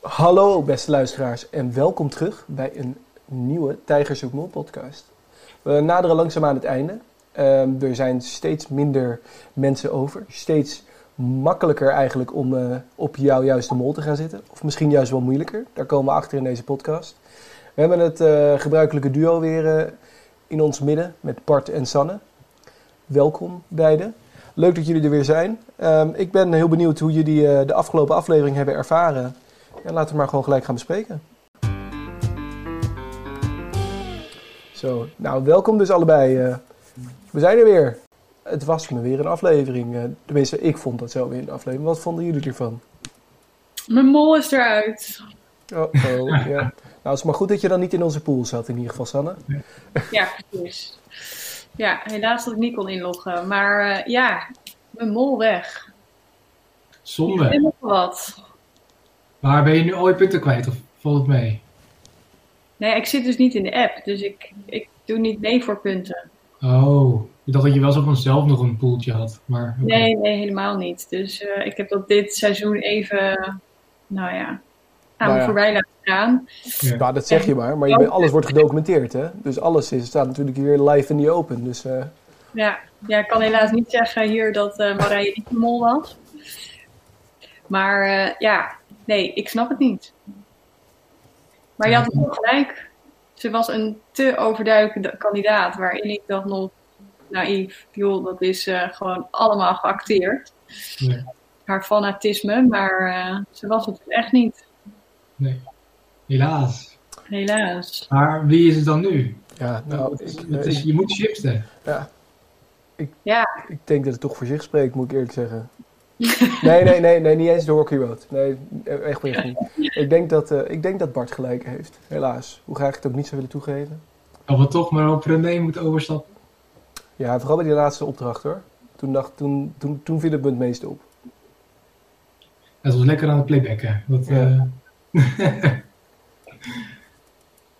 Hallo beste luisteraars en welkom terug bij een nieuwe Tijgers Mol podcast. We naderen langzaam aan het einde. Ehm, er zijn steeds minder mensen over. Steeds makkelijker eigenlijk om eh, op jouw juiste mol te gaan zitten. Of misschien juist wel moeilijker. Daar komen we achter in deze podcast. We hebben het eh, gebruikelijke duo weer eh, in ons midden met Bart en Sanne. Welkom beiden. Leuk dat jullie er weer zijn. Ehm, ik ben heel benieuwd hoe jullie de afgelopen aflevering hebben ervaren. En laten we maar gewoon gelijk gaan bespreken. Zo, nou welkom dus allebei. Uh, we zijn er weer. Het was me weer een aflevering. Uh, tenminste, ik vond dat zo weer een aflevering. Wat vonden jullie ervan? Mijn mol is eruit. Oh, oh ja. Nou, het is maar goed dat je dan niet in onze pool zat, in ieder geval, Sanne. Ja, precies. Ja, helaas dat ik niet kon inloggen. Maar uh, ja, mijn mol weg. Zonde. Ik nog wat. Maar ben je nu al je punten kwijt of valt het mee? Nee, ik zit dus niet in de app, dus ik, ik doe niet mee voor punten. Oh, ik dacht dat je wel zo vanzelf nog een poeltje had. Maar, Nee, nee, helemaal niet. Dus uh, ik heb dat dit seizoen even, nou ja, aan Nou ja. voorbij laten gaan. Ja. Nou, dat zeg je maar. Maar je, bent- alles wordt gedocumenteerd, hè? Dus alles is, staat natuurlijk weer live in die open. Dus eh, Ja, ja, ik kan helaas niet zeggen hier dat eh Marije niet de mol was. Maar eh, ja, nee, ik snap het niet. Maar je had het wel gelijk. Ze was een te overduidelijke kandidaat, waarin ik dacht nog, naïef, joh, dat is eh, gewoon allemaal geacteerd. Nee, Haar fanatisme, maar eh, ze was het echt niet, nee. Helaas. helaas. Maar wie is het dan nu? ja, nou, het is, ik, het is, ik- je moet chipsten. ja, Ja, ik denk dat het toch voor zich spreekt, moet ik eerlijk zeggen. Nee, nee, nee, nee niet eens de Rocky Road. Nee, echt niet. Ik denk, dat, eh, ik denk dat Bart gelijk heeft, helaas. Hoe graag ik het ook niet zou willen toegeven. Dat we toch maar op René moeten overstappen. Ja, vooral bij die laatste opdracht hoor. Toen, dacht, toen, toen, toen viel het me het meest op. Dat was lekker aan het playbacken. Dat, Ja. eh,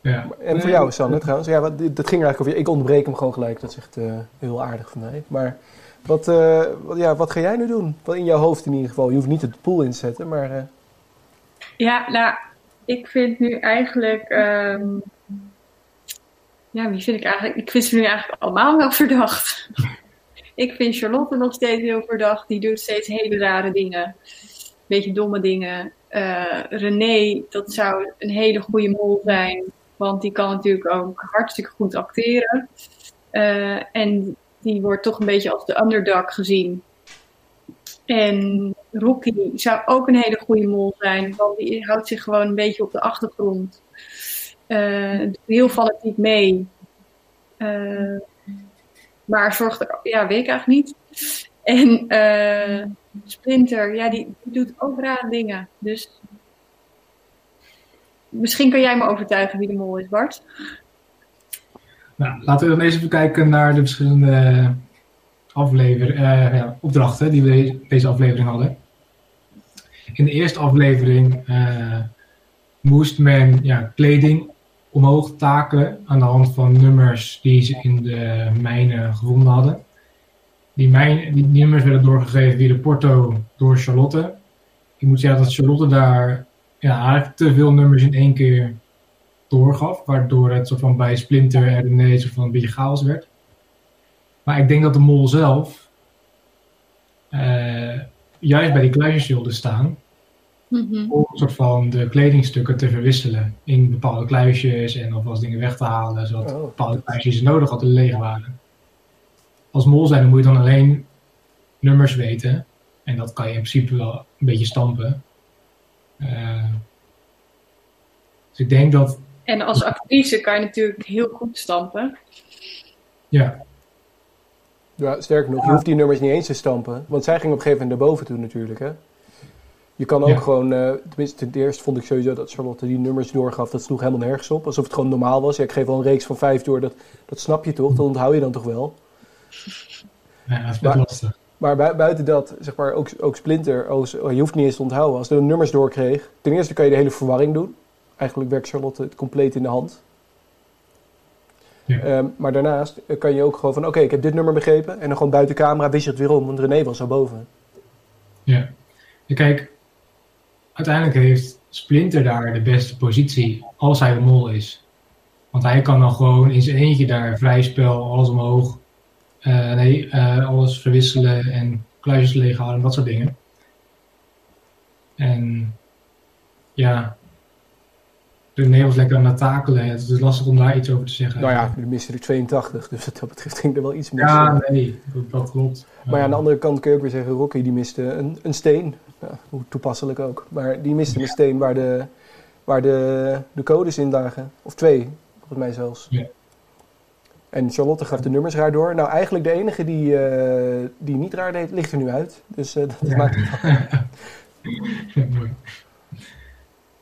ja. En voor jou, Sanne, trouwens. Ja, wat, dat ging eigenlijk over je. Ik onderbreek hem gewoon gelijk. Dat is echt eh, heel aardig van mij. Maar wat, eh, wat, ja, wat ga jij nu doen? Wat in jouw hoofd in ieder geval. Je hoeft niet het pool in te zetten, maar... eh, Ja, nou, ik vind nu eigenlijk. ehm, ja, wie vind ik eigenlijk? Ik vind ze nu eigenlijk allemaal wel verdacht. ik vind Charlotte nog steeds heel verdacht. Die doet steeds hele rare dingen. Beetje domme dingen. Eh, René, dat zou een hele goede mol zijn. Want die kan natuurlijk ook hartstikke goed acteren. En die wordt toch een beetje als de underdog gezien. En Rocky zou ook een hele goede mol zijn, want die houdt zich gewoon een beetje op de achtergrond. Eh, doet heel fanatiek mee. Eh, maar zorgt er, ja, weet ik eigenlijk niet. En eh, Splinter, ja, die, die doet ook rare dingen. Dus misschien kan jij me overtuigen wie de mol is, Bart. Nou, laten we dan eens even kijken naar de verschillende aflever, eh, opdrachten die we de- deze aflevering hadden. In de eerste aflevering eh, moest men ja, kleding omhoog takelen aan de hand van nummers die ze in de mijnen gevonden hadden. Die, mijn, die nummers werden doorgegeven via de porto door Charlotte. Ik moet zeggen dat Charlotte daar ja, eigenlijk te veel nummers in één keer doorgaf, waardoor het soort van bij Splinter en René soort van een beetje chaos werd. Maar ik denk dat de mol zelf eh, juist bij die kluisjes wilde staan Mhm. om een soort van de kledingstukken te verwisselen in bepaalde kluisjes en alvast dingen weg te halen, zodat Oh. bepaalde kluisjes nodig hadden leeg waren. Als mol zijn dan moet je dan alleen nummers weten en dat kan je in principe wel een beetje stampen. Eh, dus ik denk dat En als actrice kan je natuurlijk heel goed stampen. ja, Ja, sterker nog, je hoeft die nummers niet eens te stampen. Want zij ging op een gegeven moment naar boven toe natuurlijk, hè. Je kan ook Ja. gewoon, eh, tenminste ten eerste vond ik sowieso dat Charlotte die nummers doorgaf. Dat sloeg helemaal nergens op. Alsof het gewoon normaal was. Ja, ik geef wel een reeks van vijf door, dat, dat snap je toch? Dat onthoud je dan toch wel? ja, dat is best Maar- lastig. Maar bui- buiten dat, zeg maar, ook, ook Splinter, als, oh, je hoeft niet eens te onthouden. Als je de nummers doorkreeg, ten eerste kan je de hele verwarring doen. Eigenlijk werkt Charlotte het compleet in de hand. Ja. Ehm, maar daarnaast eh, kan je ook gewoon van, oké, ik heb dit nummer begrepen. En dan gewoon buiten camera wist je het weer om, want René was zo boven. Ja. En kijk, uiteindelijk heeft Splinter daar de beste positie als hij de mol is. Want hij kan dan gewoon in zijn eentje daar vrij spel, alles omhoog. eh, nee, eh, alles verwisselen en kluisjes leeghalen en dat soort dingen. En ja, René was lekker aan het takelen. Het is lastig om daar iets over te zeggen. Nou ja, er miste er 82, dus wat dat betreft ging er wel iets mis. Ja, nee, dat, dat klopt. Maar ja, aan de andere kant kun je ook weer zeggen, Rocky die miste een, een steen. Ja, hoe toepasselijk ook. Maar die miste een steen waar de, waar de, de codes in lagen. Of twee, volgens mij zelfs. Ja. En Charlotte gaf de nummers raar door. Nou, eigenlijk de enige die, eh, die niet raar deed, ligt er nu uit. Dus eh, dat Ja. maakt het Mooi.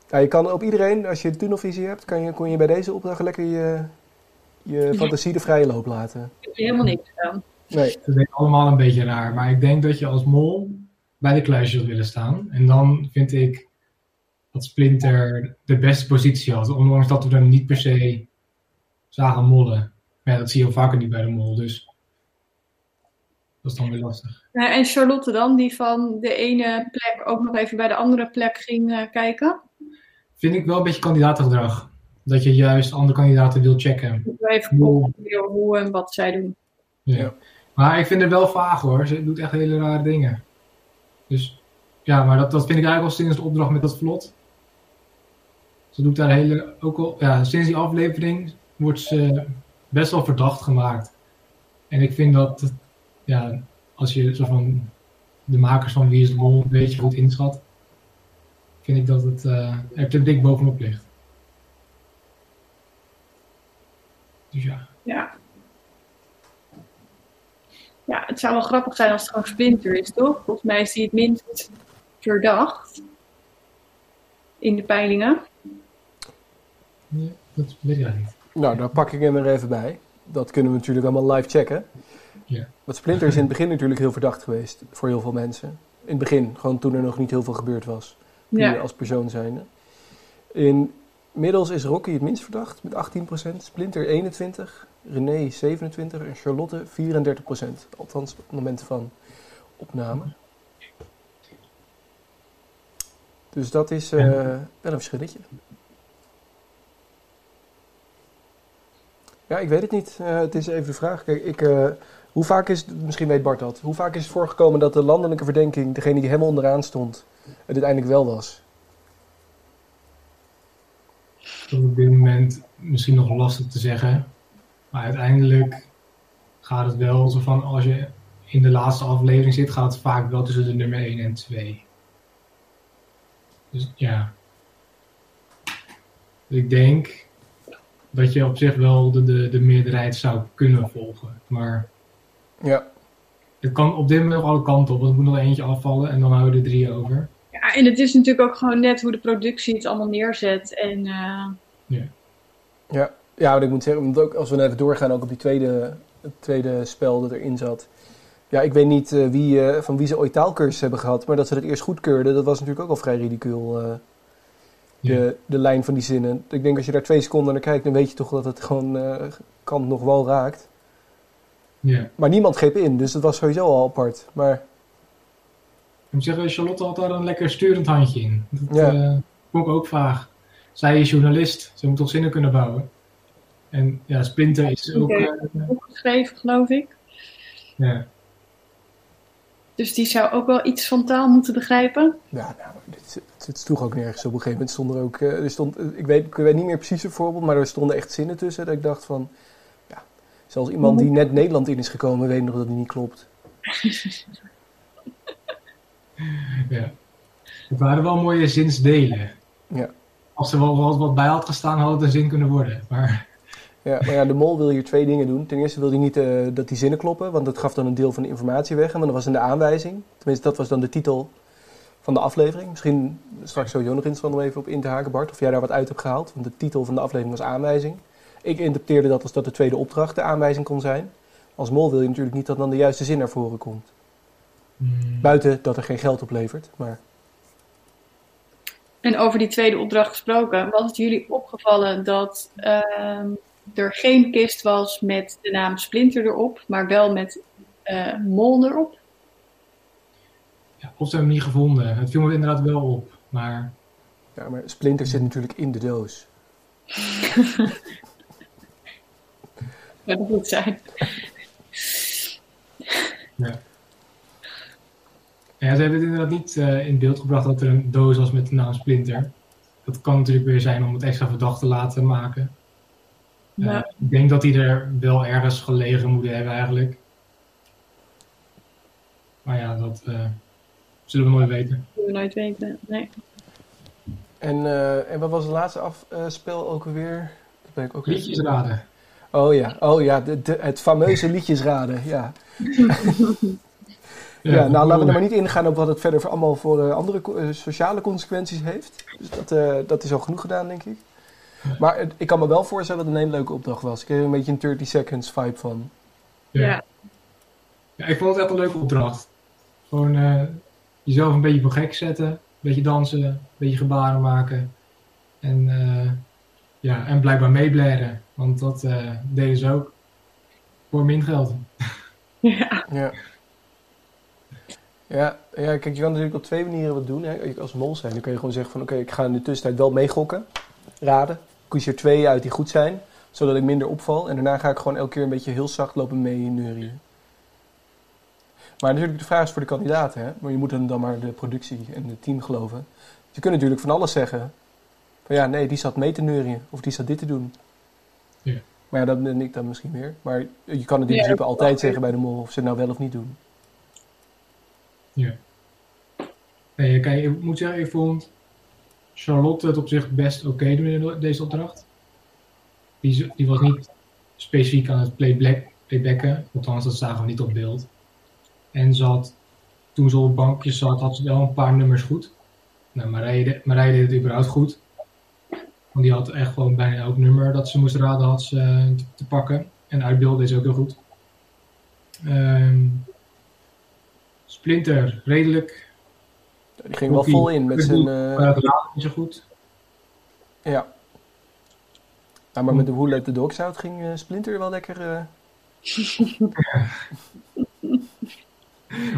Ja, je kan op iedereen, als je tunnelvisie hebt, kan je, kon je bij deze opdracht lekker je, je fantasie de vrije loop laten. Ik heb helemaal niks aan. Nee, Het is allemaal een beetje raar. Maar ik denk dat je als mol bij de kluisjes wilt willen staan. En dan vind ik dat Splinter de beste positie had. Ondanks dat we hem niet per se zagen mollen. Maar ja, dat zie je heel vaker niet bij de mol. Dus dat is dan weer lastig. Ja, en Charlotte dan, die van de ene plek ook nog even bij de andere plek ging eh, kijken. Vind ik wel een beetje kandidatengedrag. Dat je juist andere kandidaten wil checken. Even controleren hoe en wat zij doen. Ja. Ja. Maar ik vind het wel vaag hoor. Ze doet echt hele rare dingen. Dus ja, maar dat, dat vind ik eigenlijk al sinds de opdracht met dat vlot. Ze doet daar hele. Ook al, ja, sinds die aflevering wordt ze best wel verdacht gemaakt. En ik vind dat, ja, als je zo van de makers van Wie is de Mol een beetje goed inschat, vind ik dat het eh, er te dik bovenop ligt. Dus ja. Ja. Ja, het zou wel grappig zijn als het gewoon Splinter is, toch? Volgens mij is hij het minst verdacht in de peilingen. Nee, dat weet ik eigenlijk niet. nou, daar pak ik hem er even bij. Dat kunnen we natuurlijk allemaal live checken. Ja. Want Splinter is in het begin natuurlijk heel verdacht geweest voor heel veel mensen. In het begin, gewoon toen er nog niet heel veel gebeurd was. Puur Ja. als persoon zijnde. Inmiddels is Rocky het minst verdacht met 18%, Splinter 21%, René 27% en Charlotte 34%. Althans, op het moment van opname. Dus dat is eh, wel een verschilletje. Ja, ik weet het niet. Eh, het is even de vraag. Kijk, ik, eh, hoe vaak is het, misschien weet Bart dat, hoe vaak is het voorgekomen dat de landelijke verdenking, degene die helemaal onderaan stond, het uiteindelijk wel was? Op dit moment misschien nog lastig te zeggen. Maar uiteindelijk gaat het wel zo van als je in de laatste aflevering zit, gaat het vaak wel tussen de nummer 1 en 2. Dus ja. Dus ik denk dat je op zich wel de, de, de meerderheid zou kunnen volgen. Maar Ja, het kan op dit moment nog alle kanten op. Want er moet nog eentje afvallen en dan houden we er drie over. Ja, en het is natuurlijk ook gewoon net hoe de productie het allemaal neerzet. En eh, ja. ja wat ik moet zeggen, want ook als we nou even doorgaan ook op die tweede, het tweede spel dat erin zat. Ja, ik weet niet eh, wie, eh, van wie ze ooit taalkursus hebben gehad, maar dat ze dat eerst goedkeurden, dat was natuurlijk ook al vrij ridicuul. eh, de, de lijn van die zinnen. Ik denk als je daar twee seconden naar kijkt, dan weet je toch dat het gewoon eh kant nog wel raakt. Ja. Maar niemand greep in, dus dat was sowieso al apart. Maar Ik moet zeggen, Charlotte had daar een lekker sturend handje in. Dat Ja. eh, vond ik ook vaag. Zij is journalist, ze moet toch zinnen kunnen bouwen. En ja, Splinter is ook... Oké. eh, opgeschreven, geloof ik. ja. Dus die zou ook wel iets van taal moeten begrijpen. Ja, nou, dit, het sloeg ook nergens. Op een gegeven moment stond er ook... eh, er stond, ik, weet, ik weet niet meer precies het voorbeeld, maar er stonden echt zinnen tussen dat ik dacht van... Ja, zelfs iemand die net Nederland in is gekomen weet nog dat die niet klopt. ja. Het waren wel mooie zinsdelen. Ja. Als er wel wat, wat bij had gestaan, had het een zin kunnen worden. Maar Ja, maar ja, de mol wil hier twee dingen doen. Ten eerste wil hij niet eh, dat die zinnen kloppen, want dat gaf dan een deel van de informatie weg. En dat was in de aanwijzing. Tenminste, dat was dan de titel van de aflevering. Misschien straks sowieso nog interessant om even op in te haken, Bart. Of jij daar wat uit hebt gehaald. Want de titel van de aflevering was aanwijzing. Ik interpreteerde dat als dat de tweede opdracht de aanwijzing kon zijn. Als mol wil je natuurlijk niet dat dan de juiste zin naar voren komt. Mm, Buiten dat er geen geld oplevert. Maar En over die tweede opdracht gesproken, was het jullie opgevallen dat ehm, er geen kist was met de naam Splinter erop, maar wel met eh, Mol erop? ja, of ze hebben hem niet gevonden. Het viel me inderdaad wel op. Maar Ja, maar Splinter zit natuurlijk in de doos. Dat moet zijn. Ja. Ja, ze hebben het inderdaad niet eh, in beeld gebracht dat er een doos was met de naam Splinter. Dat kan natuurlijk weer zijn om het extra verdacht te laten maken. Eh, Ja. ik denk dat die er wel ergens gelegen moeten hebben eigenlijk. Maar ja, dat eh, zullen we nooit weten. Dat we nooit weten. Nee. En, eh, en wat was het laatste afspel ook alweer? Dat ben ik ook Liedjes raden. Oh ja, oh, ja de, de, het fameuze liedjes raden. Ja. Ja, nou laten we er maar niet ingaan op wat het verder voor allemaal voor eh, andere co- eh, sociale consequenties heeft. Dus dat, eh, dat is al genoeg gedaan, denk ik. Maar ik kan me wel voorstellen dat het een hele leuke opdracht was. Ik kreeg er een beetje een 30 seconds vibe van. Ja. Ja. Ja, ik vond het echt een leuke opdracht. Gewoon eh, jezelf een beetje voor gek zetten, een beetje dansen, een beetje gebaren maken. En, eh, ja, en blijkbaar meeblaren, want dat eh, deden ze ook. Voor min geld. Ja. Ja. Ja, ja, kijk, je kan natuurlijk op twee manieren wat doen. Hè. Als mol zijn, dan kun je gewoon zeggen van... Oké, ik ga in de tussentijd wel meegokken. Raden. Kies er twee uit die goed zijn. Zodat ik minder opval. En daarna ga ik gewoon elke keer een beetje heel zacht lopen mee neurien. Maar natuurlijk, de vraag is voor de kandidaten. Hè. Maar je moet dan, dan maar de productie en het team geloven. Je kunt natuurlijk van alles zeggen. Van ja, nee, die zat mee te neurien. Of die zat dit te doen. Ja. Maar ja, dat ben ik dan misschien meer. Maar je kan het in Ja, principe altijd zeggen bij de mol. Of ze het nou wel of niet doen. Nee, kijk, ik moet zeggen, ik vond Charlotte het op zich best oké doen in de- deze opdracht. Die, die was niet specifiek aan het playback, playbacken, althans dat zagen we niet op beeld. En ze had, toen ze op bankje zat, had ze wel een paar nummers goed. Nou, Marije, Marije deed het überhaupt goed. Want die had echt gewoon bijna elk nummer dat ze moest raden had ze eh, te, pakken. En uitbeeld deed ze ook heel goed. Ehm, Splinter, redelijk. Die ging wel vol in met zijn... Eh, raad niet zo goed. ja. Ja, maar met de Who Let the Dogs Out ging eh, Splinter wel lekker... eh,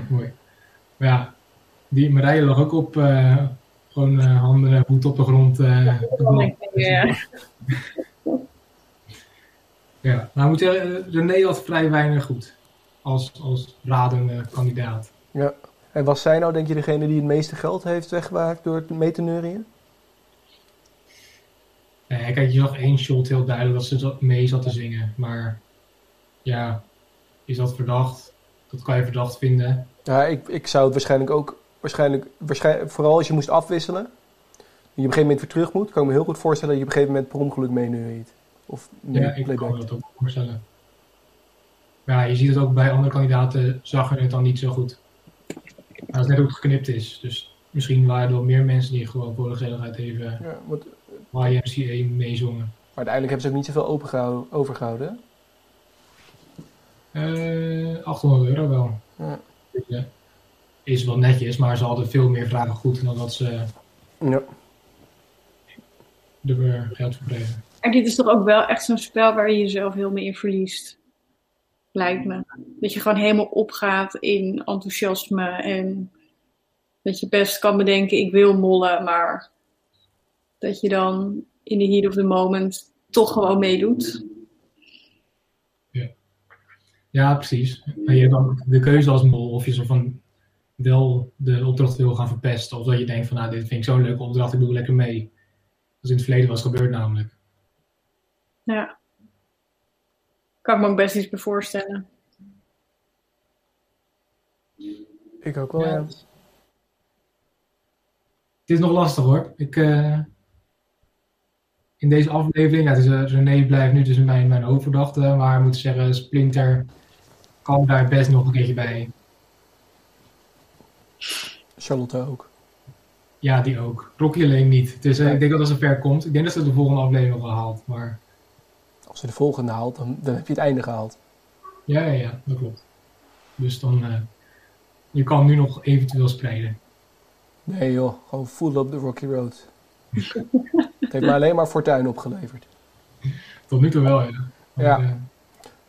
Mooi. Maar ja, die Marije lag ook op eh, gewoon handen en voeten op de grond. eh. Ja. ja, maar ik moet René had vrij weinig goed als, als radende kandidaat. Ja. En was zij nou, denk je, degene die het meeste geld heeft weggemaakt door het mee te neurien? Nee, kijk, je zag één shot heel duidelijk dat ze mee zat te zingen. Maar ja, is dat verdacht? Dat kan je verdacht vinden. Ja, ik, ik zou het waarschijnlijk ook... Waarschijnlijk, waarschijnlijk, vooral als je moest afwisselen. En je op een gegeven moment weer terug moet. Kan ik me heel goed voorstellen dat je op een gegeven moment per ongeluk mee neuriet. Of mee Ja, ik kan me dat ook voorstellen. Maar ja, je ziet het ook bij andere kandidaten, zag je het dan niet zo goed. Maar dat is net hoe het geknipt is. Dus misschien waren er wel meer mensen die gewoon voor de gezelligheid even Ja, want, YMCA meezongen. maar uiteindelijk hebben ze ook niet zoveel opengehouden, overgehouden. hè? Eh 800 euro wel. Ja. Dus, is wel netjes, maar ze hadden veel meer vragen goed dan dat ze Ja. er weer geld voor kregen. En dit is toch ook wel echt zo'n spel waar je jezelf heel mee in verliest. Lijkt me. Dat je gewoon helemaal opgaat in enthousiasme en dat je best kan bedenken, ik wil mollen, maar dat je dan in de heat of the moment toch gewoon meedoet. Ja, precies. En je hebt dan de keuze als mol of je zo van wel de opdracht wil gaan verpesten. Of dat je denkt van nou, dit vind ik zo'n leuke opdracht, ik doe lekker mee. Dat is in het verleden was gebeurd namelijk. Ja. Kan ik me ook best iets bij voorstellen. Ik ook wel, Ja. ja. Het is nog lastig hoor. Ik, eh, in deze aflevering, ja, het is, eh, René blijft nu dus mijn, mijn hoofdverdachte, maar ik moet zeggen, Splinter kan daar best nog een keertje bij. Charlotte ook. Ja, die ook. Rocky alleen niet. Dus eh, ik denk dat als het ver komt, ik denk dat ze de volgende aflevering wel haalt. Maar Als ze de volgende haalt, dan, dan heb je het einde gehaald. ja, ja, ja, dat klopt. Dus dan, eh, je kan nu nog eventueel spreiden. Nee joh, gewoon full up the Rocky Road. het heeft me alleen maar fortuin opgeleverd. Tot nu toe wel, ja. Maar, Ja.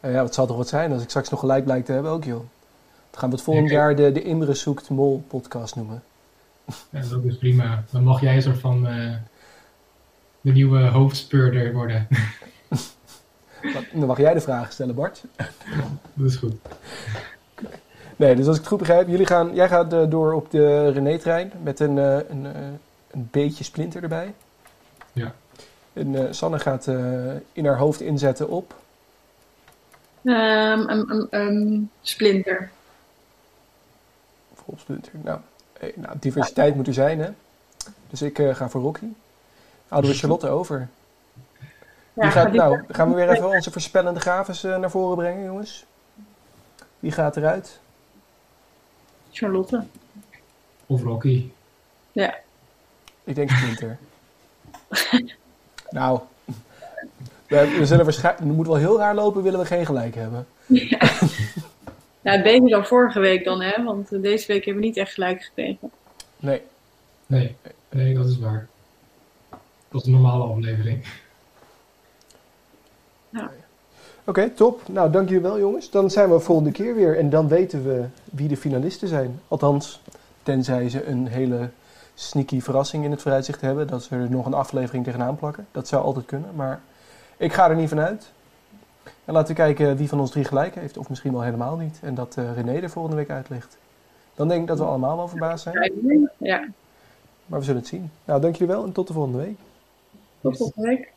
Nou ja, het zal toch wat zijn als ik straks nog gelijk blijkt te hebben ook joh. Dan gaan we het volgend Ja, jaar de, de Imre Zoekt Mol podcast noemen. Ja, dat is prima. Dan mag jij een soort van eh, de nieuwe hoofdspeurder worden. Dan mag jij de vragen stellen, Bart. dat is goed. Nee, dus als ik het goed begrijp, jullie gaan, jij gaat eh, door op de René-trein met een, eh, een, eh, een beetje splinter erbij. Ja. En eh, Sanne gaat eh, in haar hoofd inzetten op. Ehm, ehm, splinter. Op splinter. Nou, nou, diversiteit moet er zijn, hè? Dus ik eh, ga voor Rocky. Houden we Charlotte over. Ja, Wie gaat, die- nou, gaan we weer even onze voorspellende gaves eh, naar voren brengen, jongens? Wie gaat eruit? Charlotte. Of Rocky. Ik denk Splinter. nou, we, we zullen waarschijnlijk, het moet wel heel raar lopen, willen we geen gelijk hebben. Ja, beter dan vorige week dan, hè? Want eh, deze week hebben we niet echt gelijk gekregen. Nee, Nee, nee, dat is waar. Dat is een normale aflevering. Oké, top. Nou, dank jullie wel, jongens. Dan zijn we volgende keer weer en dan weten we wie de finalisten zijn. Althans, tenzij ze een hele sneaky verrassing in het vooruitzicht hebben. Dat ze er nog een aflevering tegenaan plakken. Dat zou altijd kunnen, maar ik ga er niet van uit. En laten we kijken wie van ons drie gelijk heeft, of misschien wel helemaal niet. En dat eh, René er volgende week uit ligt. Dan denk ik dat we allemaal wel verbaasd zijn, Ja, maar we zullen het zien. Nou, dank jullie wel en tot de volgende week. tot volgende week.